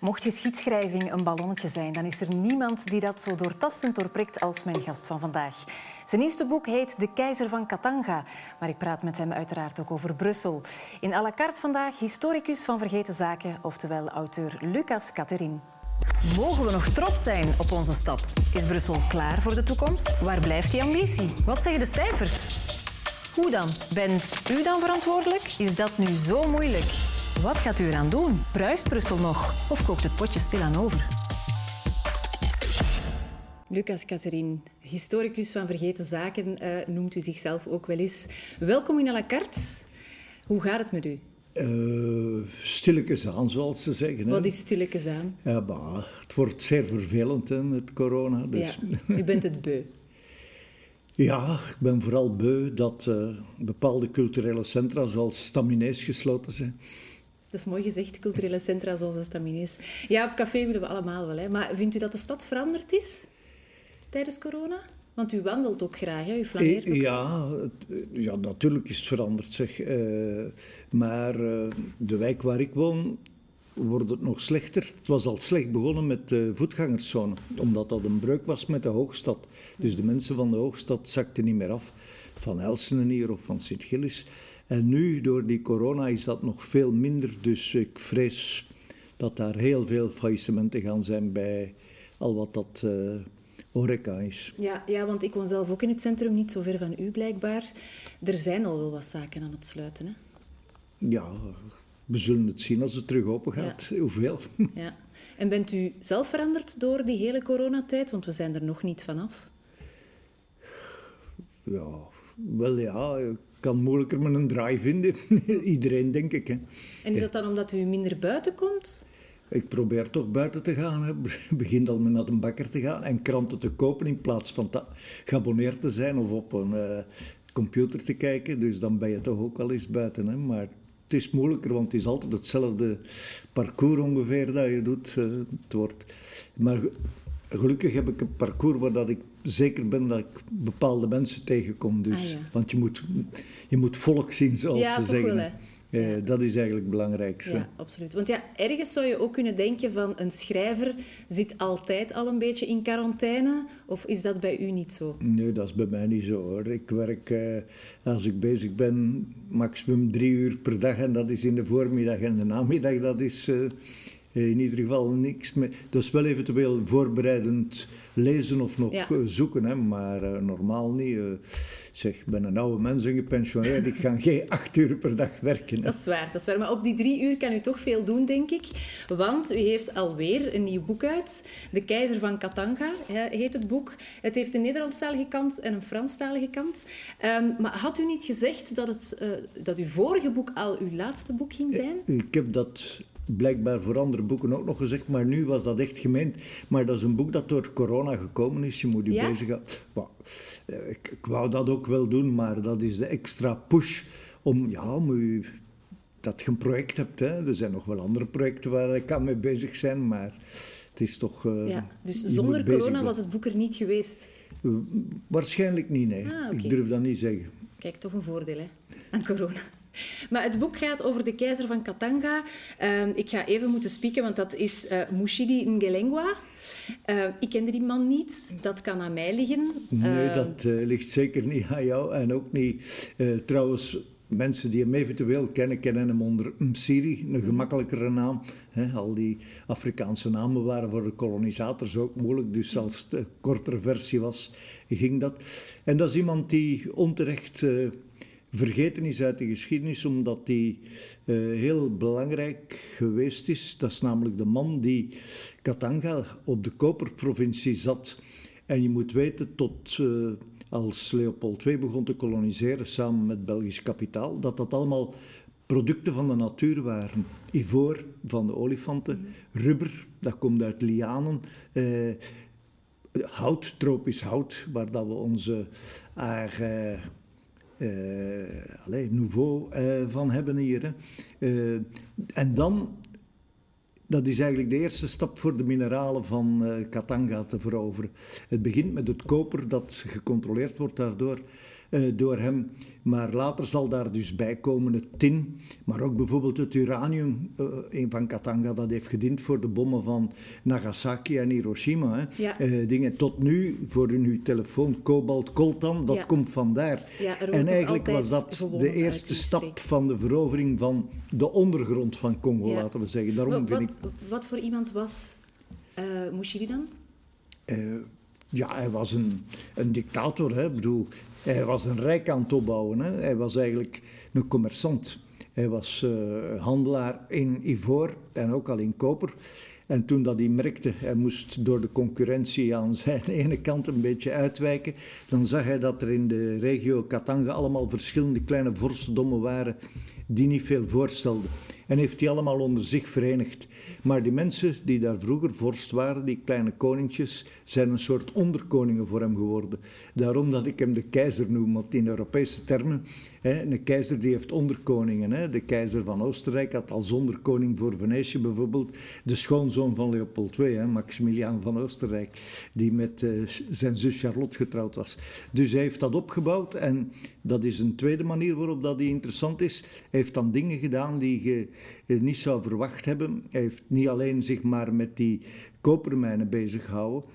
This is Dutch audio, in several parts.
Mocht geschiedschrijving een ballonnetje zijn, dan is er niemand die dat zo doortastend doorprikt als mijn gast van vandaag. Zijn nieuwste boek heet De Keizer van Katanga, maar ik praat met hem uiteraard ook over Brussel. In à la carte vandaag historicus van Vergeten Zaken, oftewel auteur Lucas Catherine. Mogen we nog trots zijn op onze stad? Is Brussel klaar voor de toekomst? Waar blijft die ambitie? Wat zeggen de cijfers? Hoe dan? Bent u dan verantwoordelijk? Is dat nu zo moeilijk? Wat gaat u eraan doen? Bruist Brussel nog? Of kookt het potje stilaan over? Lucas Catherine, historicus van Vergeten Zaken, uh, noemt u zichzelf ook wel eens. Welkom in à la carte. Hoe gaat het met u? Uh, stilletjes aan, zoals ze zeggen. Wat is stilletjes aan? Ja, bah, het wordt zeer vervelend hè, met corona. Dus. Ja, u bent het beu. Ja, ik ben vooral beu dat uh, bepaalde culturele centra zoals Staminees gesloten zijn. Dat is mooi gezegd, culturele centra zoals de Staminees. Ja, op café willen we allemaal wel. Hè. Maar vindt u dat de stad veranderd is tijdens corona? Want u wandelt ook graag, hè? u flaneert ook. Ja, ja, natuurlijk is het veranderd. Zeg. Uh, maar uh, de wijk waar ik woon wordt het nog slechter. Het was al slecht begonnen met de voetgangerszone, omdat dat een breuk was met de hoogstad. Dus de mensen van de hoogstad zakten niet meer af, van Elsenen hier of van Sint-Gillis. En nu, door die corona, is dat nog veel minder. Dus ik vrees dat daar heel veel faillissementen gaan zijn bij al wat dat uh, horeca is. Ja, ja, want ik woon zelf ook in het centrum, niet zo ver van u blijkbaar. Er zijn al wel wat zaken aan het sluiten, hè? Ja, we zullen het zien als het terug open gaat. Hoeveel? Ja. En bent u zelf veranderd door die hele coronatijd? Want we zijn er nog niet vanaf. Ja, wel ja. Ik kan moeilijker met een draai vinden. Iedereen, denk ik. Hè. En is dat dan omdat u minder buiten komt? Ik probeer toch buiten te gaan. Hè. Begin al met naar een bakker te gaan en kranten te kopen in plaats van geabonneerd te zijn of op een uh, computer te kijken. Dus dan ben je toch ook al eens buiten. Hè. Maar het is moeilijker, want het is altijd hetzelfde parcours ongeveer dat je doet. Uh, het wordt. Maar gelukkig heb ik een parcours waar dat ik zeker ben dat ik bepaalde mensen tegenkom. Dus, ah, Want je moet, je moet volk zien, zoals ja, ze zeggen. Wel, uh, ja. Dat is eigenlijk het belangrijkste. Ja, absoluut. Want ja, ergens zou je ook kunnen denken van een schrijver zit altijd al een beetje in quarantaine. Of is dat bij u niet zo? Nee, dat is bij mij niet zo hoor. Ik werk, uh, als ik bezig ben, maximum drie uur per dag. En dat is in de voormiddag en de namiddag. Dat is... Uh, in ieder geval niks meer. Dus wel eventueel voorbereidend lezen of nog Ja. zoeken, hè, maar uh, normaal niet. Uh, zeg, ik ben een oude mens en gepensioneerd, ik ga geen acht uur per dag werken. Hè. Dat is waar, dat is waar. Maar op die drie uur kan u toch veel doen, denk ik. Want u heeft alweer een nieuw boek uit. De Keizer van Katanga heet het boek. Het heeft een Nederlandstalige kant en een Franstalige kant. Um, maar had u niet gezegd dat, het, uh, dat uw vorige boek al uw laatste boek ging zijn? Ik heb dat blijkbaar voor andere boeken ook nog gezegd, maar nu was dat echt gemeend. Maar dat is een boek dat door corona gekomen is. Je moet je Ja? bezighouden. Well, ik, ik wou dat ook wel doen, maar dat is de extra push om, ja, om dat je een project hebt. Hè. Er zijn nog wel andere projecten waar ik aan mee bezig ben, maar het is toch... eh, Ja, dus zonder bezig corona was het boek er niet geweest. Eh, Waarschijnlijk niet, nee. Ah. Ik durf dat niet zeggen. Kijk, toch een voordeel hè, aan corona. Maar het boek gaat over de keizer van Katanga. Ehm, ik ga even moeten spieken, want dat is eh Mushidi Ngelengwa. Eh, ik kende die man niet. Dat kan aan mij liggen. Nee, Eh, dat eh, ligt zeker niet aan jou. En ook niet, eh, trouwens, mensen die hem eventueel kennen, kennen hem onder Msiri, een gemakkelijkere naam. Al die Afrikaanse namen waren voor de kolonisators ook moeilijk, dus als het een kortere versie was, ging dat. En dat is iemand die onterecht vergeten is uit de geschiedenis, omdat hij eh, heel belangrijk geweest is. Dat is namelijk de man die Katanga op de koperprovincie zat. En je moet weten, tot eh, als Leopold II begon te koloniseren samen met Belgisch kapitaal, dat dat allemaal producten van de natuur waren. Ivoor van de olifanten, rubber, dat komt uit lianen, eh, hout, tropisch hout, waar dat we onze eigen eh, allez, nouveau eh, van hebben hier. Eh, en dan, dat is eigenlijk de eerste stap voor de mineralen van Katanga te veroveren. Het begint met het koper dat gecontroleerd wordt daardoor. Door hem. Maar later zal daar dus bij komen het tin, maar ook bijvoorbeeld het uranium. Uh, een van Katanga dat heeft gediend voor de bommen van Nagasaki en Hiroshima. Hè. dingen tot nu, voor uw telefoon, kobalt, coltan, dat komt vandaar. en eigenlijk was dat de eerste stap van de verovering van de ondergrond van Congo, laten we zeggen. Daarom wat, vind ik... wat voor iemand was uh, Mushiri dan? ja, hij was een, een dictator. Hè. Ik bedoel, hij was een rijk aan het opbouwen. Hè. Hij was eigenlijk een commerçant. Hij was uh, handelaar in ivoor en ook al in koper. En toen dat hij merkte, hij moest door de concurrentie aan zijn ene kant een beetje uitwijken, dan zag hij dat er in de regio Katanga allemaal verschillende kleine vorstendommen waren die niet veel voorstelden. En heeft die allemaal onder zich verenigd. Maar die mensen die daar vroeger vorst waren, die kleine koningsjes, zijn een soort onderkoningen voor hem geworden. Daarom dat ik hem de keizer noem, want in Europese termen, hè, een keizer die heeft onderkoningen. Hè. De keizer van Oostenrijk had als onderkoning voor Venetië bijvoorbeeld de schoonzoon van Leopold II, hè, Maximiliaan van Oostenrijk, die met uh, zijn zus Charlotte getrouwd was. Dus hij heeft dat opgebouwd en dat is een tweede manier waarop dat hij interessant is. Hij heeft dan dingen gedaan die niet zou verwacht hebben. Hij heeft niet alleen zich maar met die kopermijnen bezig gehouden,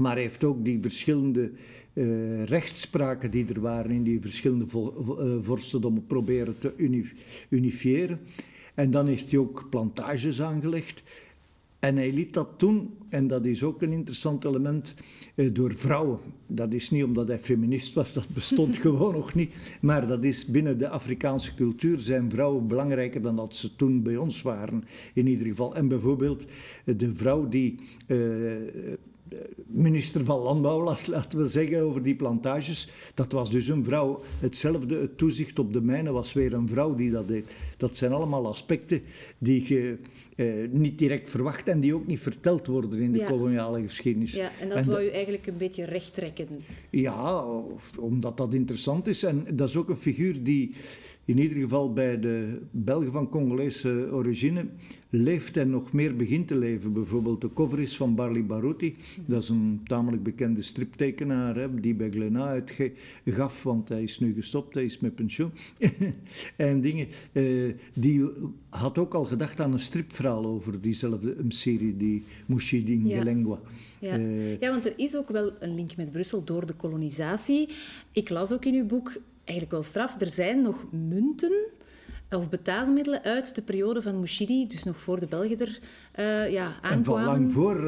maar heeft ook die verschillende uh, rechtspraken die er waren in die verschillende vo uh, vorstendommen proberen te unifiëren. En dan heeft hij ook plantages aangelegd. En hij liet dat doen, en dat is ook een interessant element, eh, door vrouwen. Dat is niet omdat hij feminist was, dat bestond gewoon nog niet. Maar dat is binnen de Afrikaanse cultuur zijn vrouwen belangrijker dan dat ze toen bij ons waren, in ieder geval. En bijvoorbeeld eh, de vrouw die. Uh, minister van Landbouw, laten we zeggen, over die plantages. Dat was dus een vrouw. Hetzelfde, het toezicht op de mijnen was weer een vrouw die dat deed. Dat zijn allemaal aspecten die je eh, niet direct verwacht en die ook niet verteld worden in de koloniale geschiedenis. Ja, en dat en wou u eigenlijk een beetje recht trekken. Ja, omdat dat interessant is. En dat is ook een figuur die in ieder geval bij de Belgen van Congolese origine, leeft en nog meer begint te leven. Bijvoorbeeld de cover is van Barley Baruti. Dat is een tamelijk bekende striptekenaar hè, die bij Glenna uitgaf, want hij is nu gestopt, hij is met pensioen. en dingen. Eh, die had ook al gedacht aan een stripverhaal over diezelfde serie, die Mushidi Ngelengwa. Ja. Uh, ja, want er is ook wel een link met Brussel door de kolonisatie. Ik las ook in uw boek eigenlijk wel straf. Er zijn nog munten of betaalmiddelen uit de periode van Mushidi, dus nog voor de Belgen er uh, ja, aankwamen. En van lang voor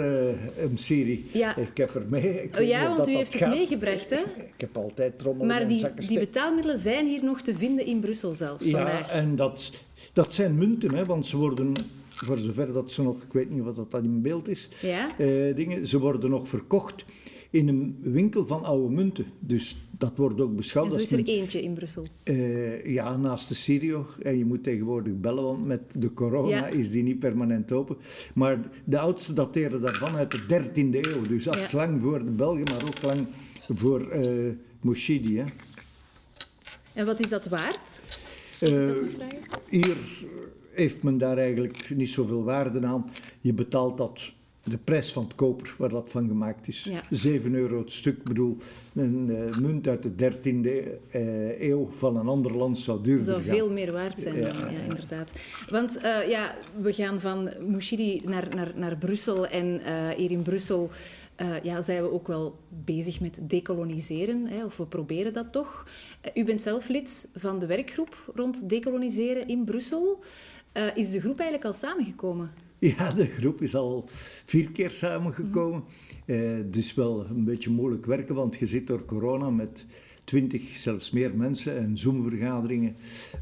uh. Ja. Ik heb er mee. Oh ja, want u heeft het meegebracht, hè? Ik heb altijd trommelen Maar die, die betaalmiddelen zijn hier nog te vinden in Brussel zelfs Ja, vandaag. en dat, dat zijn munten, hè, want ze worden voor zover dat ze nog, ik weet niet wat dat in beeld is, ja? Uh, dingen, ze worden nog verkocht in een winkel van oude munten. Dus dat wordt ook beschouwd als... En zo is er eentje in Brussel? Uh, ja, naast de Sirio. En je moet tegenwoordig bellen, want met de corona is die niet permanent open. Maar de oudste dateren daarvan uit de 13e eeuw. Dus afslang ja. voor de Belgen, maar ook lang voor uh, Moshidi. Hè. En wat is dat waard? Uh, hier heeft men daar eigenlijk niet zoveel waarde aan. Je betaalt dat de prijs van het koper, waar dat van gemaakt is. 7 euro het stuk. Ik bedoel, een uh, munt uit de 13e uh, eeuw van een ander land zou duurder zou veel meer waard zijn, ja, ja inderdaad. Want uh, ja, we gaan van Mushiri naar, naar, naar Brussel en hier in Brussel... ja, zijn we ook wel bezig met decoloniseren, hè, of we proberen dat toch. u bent zelf lid van de werkgroep rond decoloniseren in Brussel. is de groep eigenlijk al samengekomen? Ja, de groep is al vier keer samengekomen. Uh, dus wel een beetje moeilijk werken, want je zit door corona met twintig, zelfs meer mensen en Zoom-vergaderingen.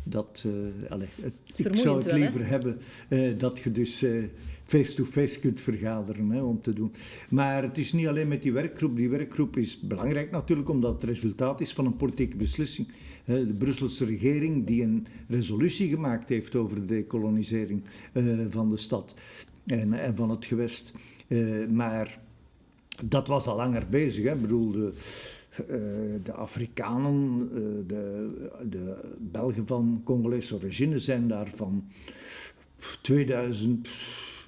Dat, uh, allez, het, ik zou het liever hebben uh, dat je dus face-to-face kunt vergaderen hè, om te doen. Maar het is niet alleen met die werkgroep. Die werkgroep is belangrijk natuurlijk omdat het resultaat is van een politieke beslissing. De Brusselse regering die een resolutie gemaakt heeft over de decolonisering eh, van de stad en, van het gewest. Eh, maar dat was al langer bezig. Hè. Ik bedoel, de, uh, de Afrikanen, de, de Belgen van Congolese origine zijn daar van 2000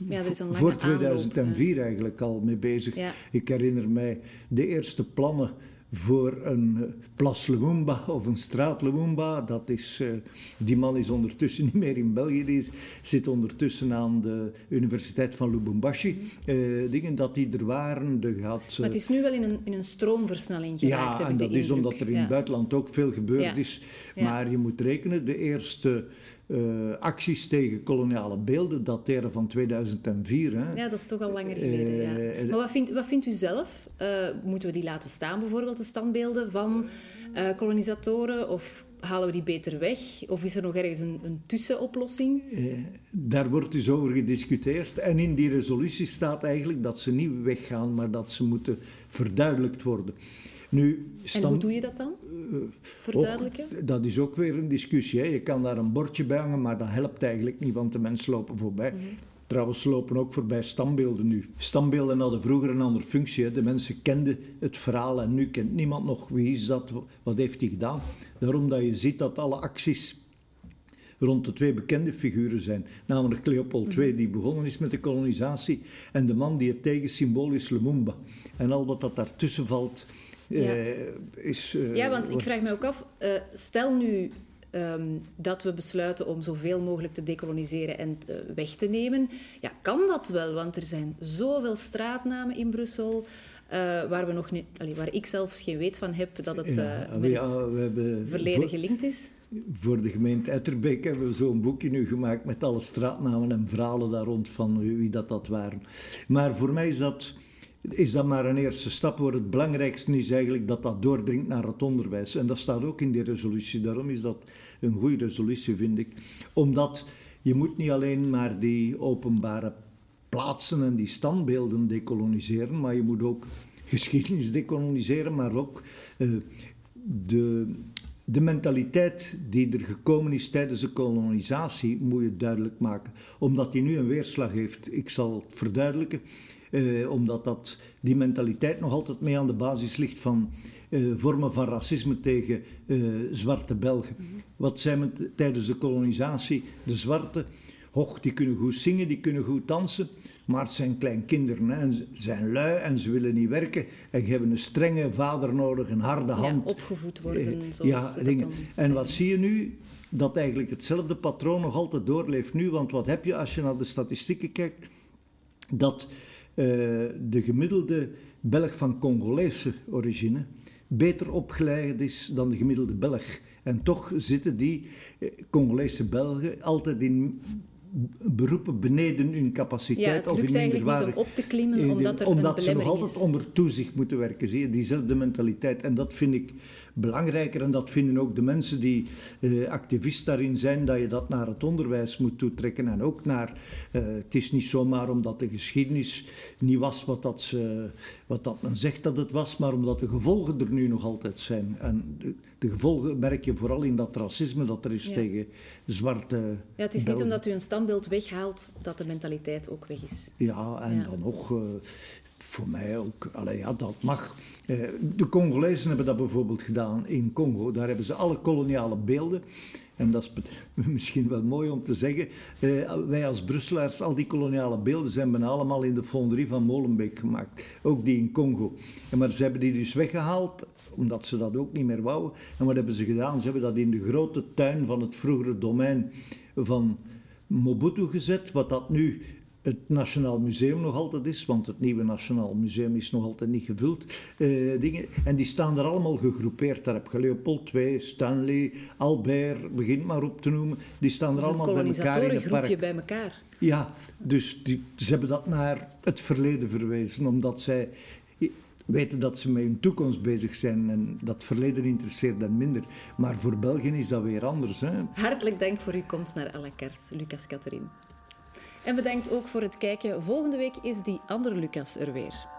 ja, er is een voor 2004 eigenlijk al mee bezig. Ik herinner mij de eerste plannen voor een eh, Plas Lumumba of een straat Lumumba. Dat is, uh, die man is ondertussen niet meer in België, die zit ondertussen aan de Universiteit van Lubumbashi. Uh, dingen dat die er waren. De gaat, maar het is nu wel in een, in een stroomversnelling geraakt, Ja, en dat is omdat er in het buitenland ook veel gebeurd is. Maar je moet rekenen, de eerste uh, acties tegen koloniale beelden dateren van 2004. Hè. Ja, dat is toch al langer geleden. ja. Eh, maar wat vindt, wat vindt u zelf? Uh, moeten we die laten staan, bijvoorbeeld, de standbeelden van kolonisatoren? Of halen we die beter weg? Of is er nog ergens een, een tussenoplossing? daar wordt dus over gediscuteerd. En in die resolutie staat eigenlijk dat ze niet weggaan, maar dat ze moeten verduidelijkt worden. Nu, stand... En hoe doe je dat dan? Verduidelijken? dat is ook weer een discussie. Hè. Je kan daar een bordje bij hangen, maar dat helpt eigenlijk niet, want de mensen lopen voorbij. Mm Trouwens, lopen ook voorbij standbeelden nu. Standbeelden hadden vroeger een andere functie. Hè. De mensen kenden het verhaal en nu kent niemand nog wie is dat, wat heeft hij gedaan. Daarom dat je ziet dat alle acties rond de twee bekende figuren zijn. Namelijk Leopold II, mhm. die begonnen is met de kolonisatie, en de man die het tegensymbool is, Lumumba. En al wat dat daartussen valt, is... Uh, ja, want ik vraag me ook af, uh, stel nu um, dat we besluiten om zoveel mogelijk te decoloniseren en weg te nemen. Ja, kan dat wel? Want er zijn zoveel straatnamen in Brussel... waar, we nog niet, allee, waar ik zelfs geen weet van heb dat het ja, met ja, we hebben verleden gelinkt is. Voor de gemeente Etterbeek hebben we zo'n boekje nu gemaakt met alle straatnamen en verhalen daar rond van wie dat, dat waren. Maar voor mij is dat is dat maar een eerste stap. Waar het belangrijkste is eigenlijk dat dat doordringt naar het onderwijs. En dat staat ook in die resolutie. Daarom is dat een goede resolutie, vind ik. Omdat je moet niet alleen maar die openbare plaatsen en die standbeelden decoloniseren, maar je moet ook geschiedenis decoloniseren, maar ook uh, de, de mentaliteit die er gekomen is tijdens de kolonisatie, moet je duidelijk maken. Omdat die nu een weerslag heeft. Ik zal het verduidelijken. Eh, omdat dat, die mentaliteit nog altijd mee aan de basis ligt van eh, vormen van racisme tegen eh, zwarte Belgen. Mhm. Wat zijn we tijdens de kolonisatie? De zwarte, hoch, die kunnen goed zingen, die kunnen goed dansen, maar het zijn kleinkinderen hè, en ze zijn lui en ze willen niet werken en ze hebben een strenge vader nodig, een harde hand. Ja, opgevoed worden. Zoals ja, dingen. En wat zie je nu? Dat eigenlijk hetzelfde patroon nog altijd doorleeft nu, want wat heb je als je naar de statistieken kijkt? Dat de gemiddelde Belg van Congolese origine beter opgeleid is dan de gemiddelde Belg. En toch zitten die eh, Congolese Belgen altijd in beroepen beneden hun capaciteit. Ja, lukt eigenlijk niet om op te klimmen, omdat er omdat een ze nog altijd onder toezicht moeten werken. Zie je? Diezelfde mentaliteit. En dat vind ik belangrijker. En dat vinden ook de mensen die uh, activist daarin zijn, dat je dat naar het onderwijs moet toetrekken. En ook naar, uh, het is niet zomaar omdat de geschiedenis niet was wat, dat ze, wat dat men zegt dat het was, maar omdat de gevolgen er nu nog altijd zijn. En de, de gevolgen merk je vooral in dat racisme dat er is tegen zwarte. Ja, het is niet omdat u een standbeeld weghaalt dat de mentaliteit ook weg is. Ja, en dan nog. Uh, voor mij ook, allee, ja, dat mag. Eh, de Congolezen hebben dat bijvoorbeeld gedaan in Congo. Daar hebben ze alle koloniale beelden. En dat is misschien wel mooi om te zeggen. Eh, wij als Brusselaars, al die koloniale beelden zijn bijna allemaal in de fonderie van Molenbeek gemaakt. Ook die in Congo. En maar ze hebben die dus weggehaald, omdat ze dat ook niet meer wouden. En wat hebben ze gedaan? Ze hebben dat in de grote tuin van het vroegere domein van Mobutu gezet, wat dat nu het Nationaal Museum nog altijd is, want het nieuwe Nationaal Museum is nog altijd niet gevuld. Uh, dingen, en die staan er allemaal gegroepeerd. Daar heb je Leopold II, Stanley, Albert, begint maar op te noemen. Die staan er allemaal bij elkaar in het park. bij elkaar. Ja, dus die, ze hebben dat naar het verleden verwezen, omdat zij weten dat ze met hun toekomst bezig zijn en dat verleden interesseert hen minder. Maar voor België is dat weer anders. Hè? Hartelijk dank voor uw komst naar à la carte, Lucas Catherine. En bedankt ook voor het kijken. Volgende week is die andere Lucas er weer.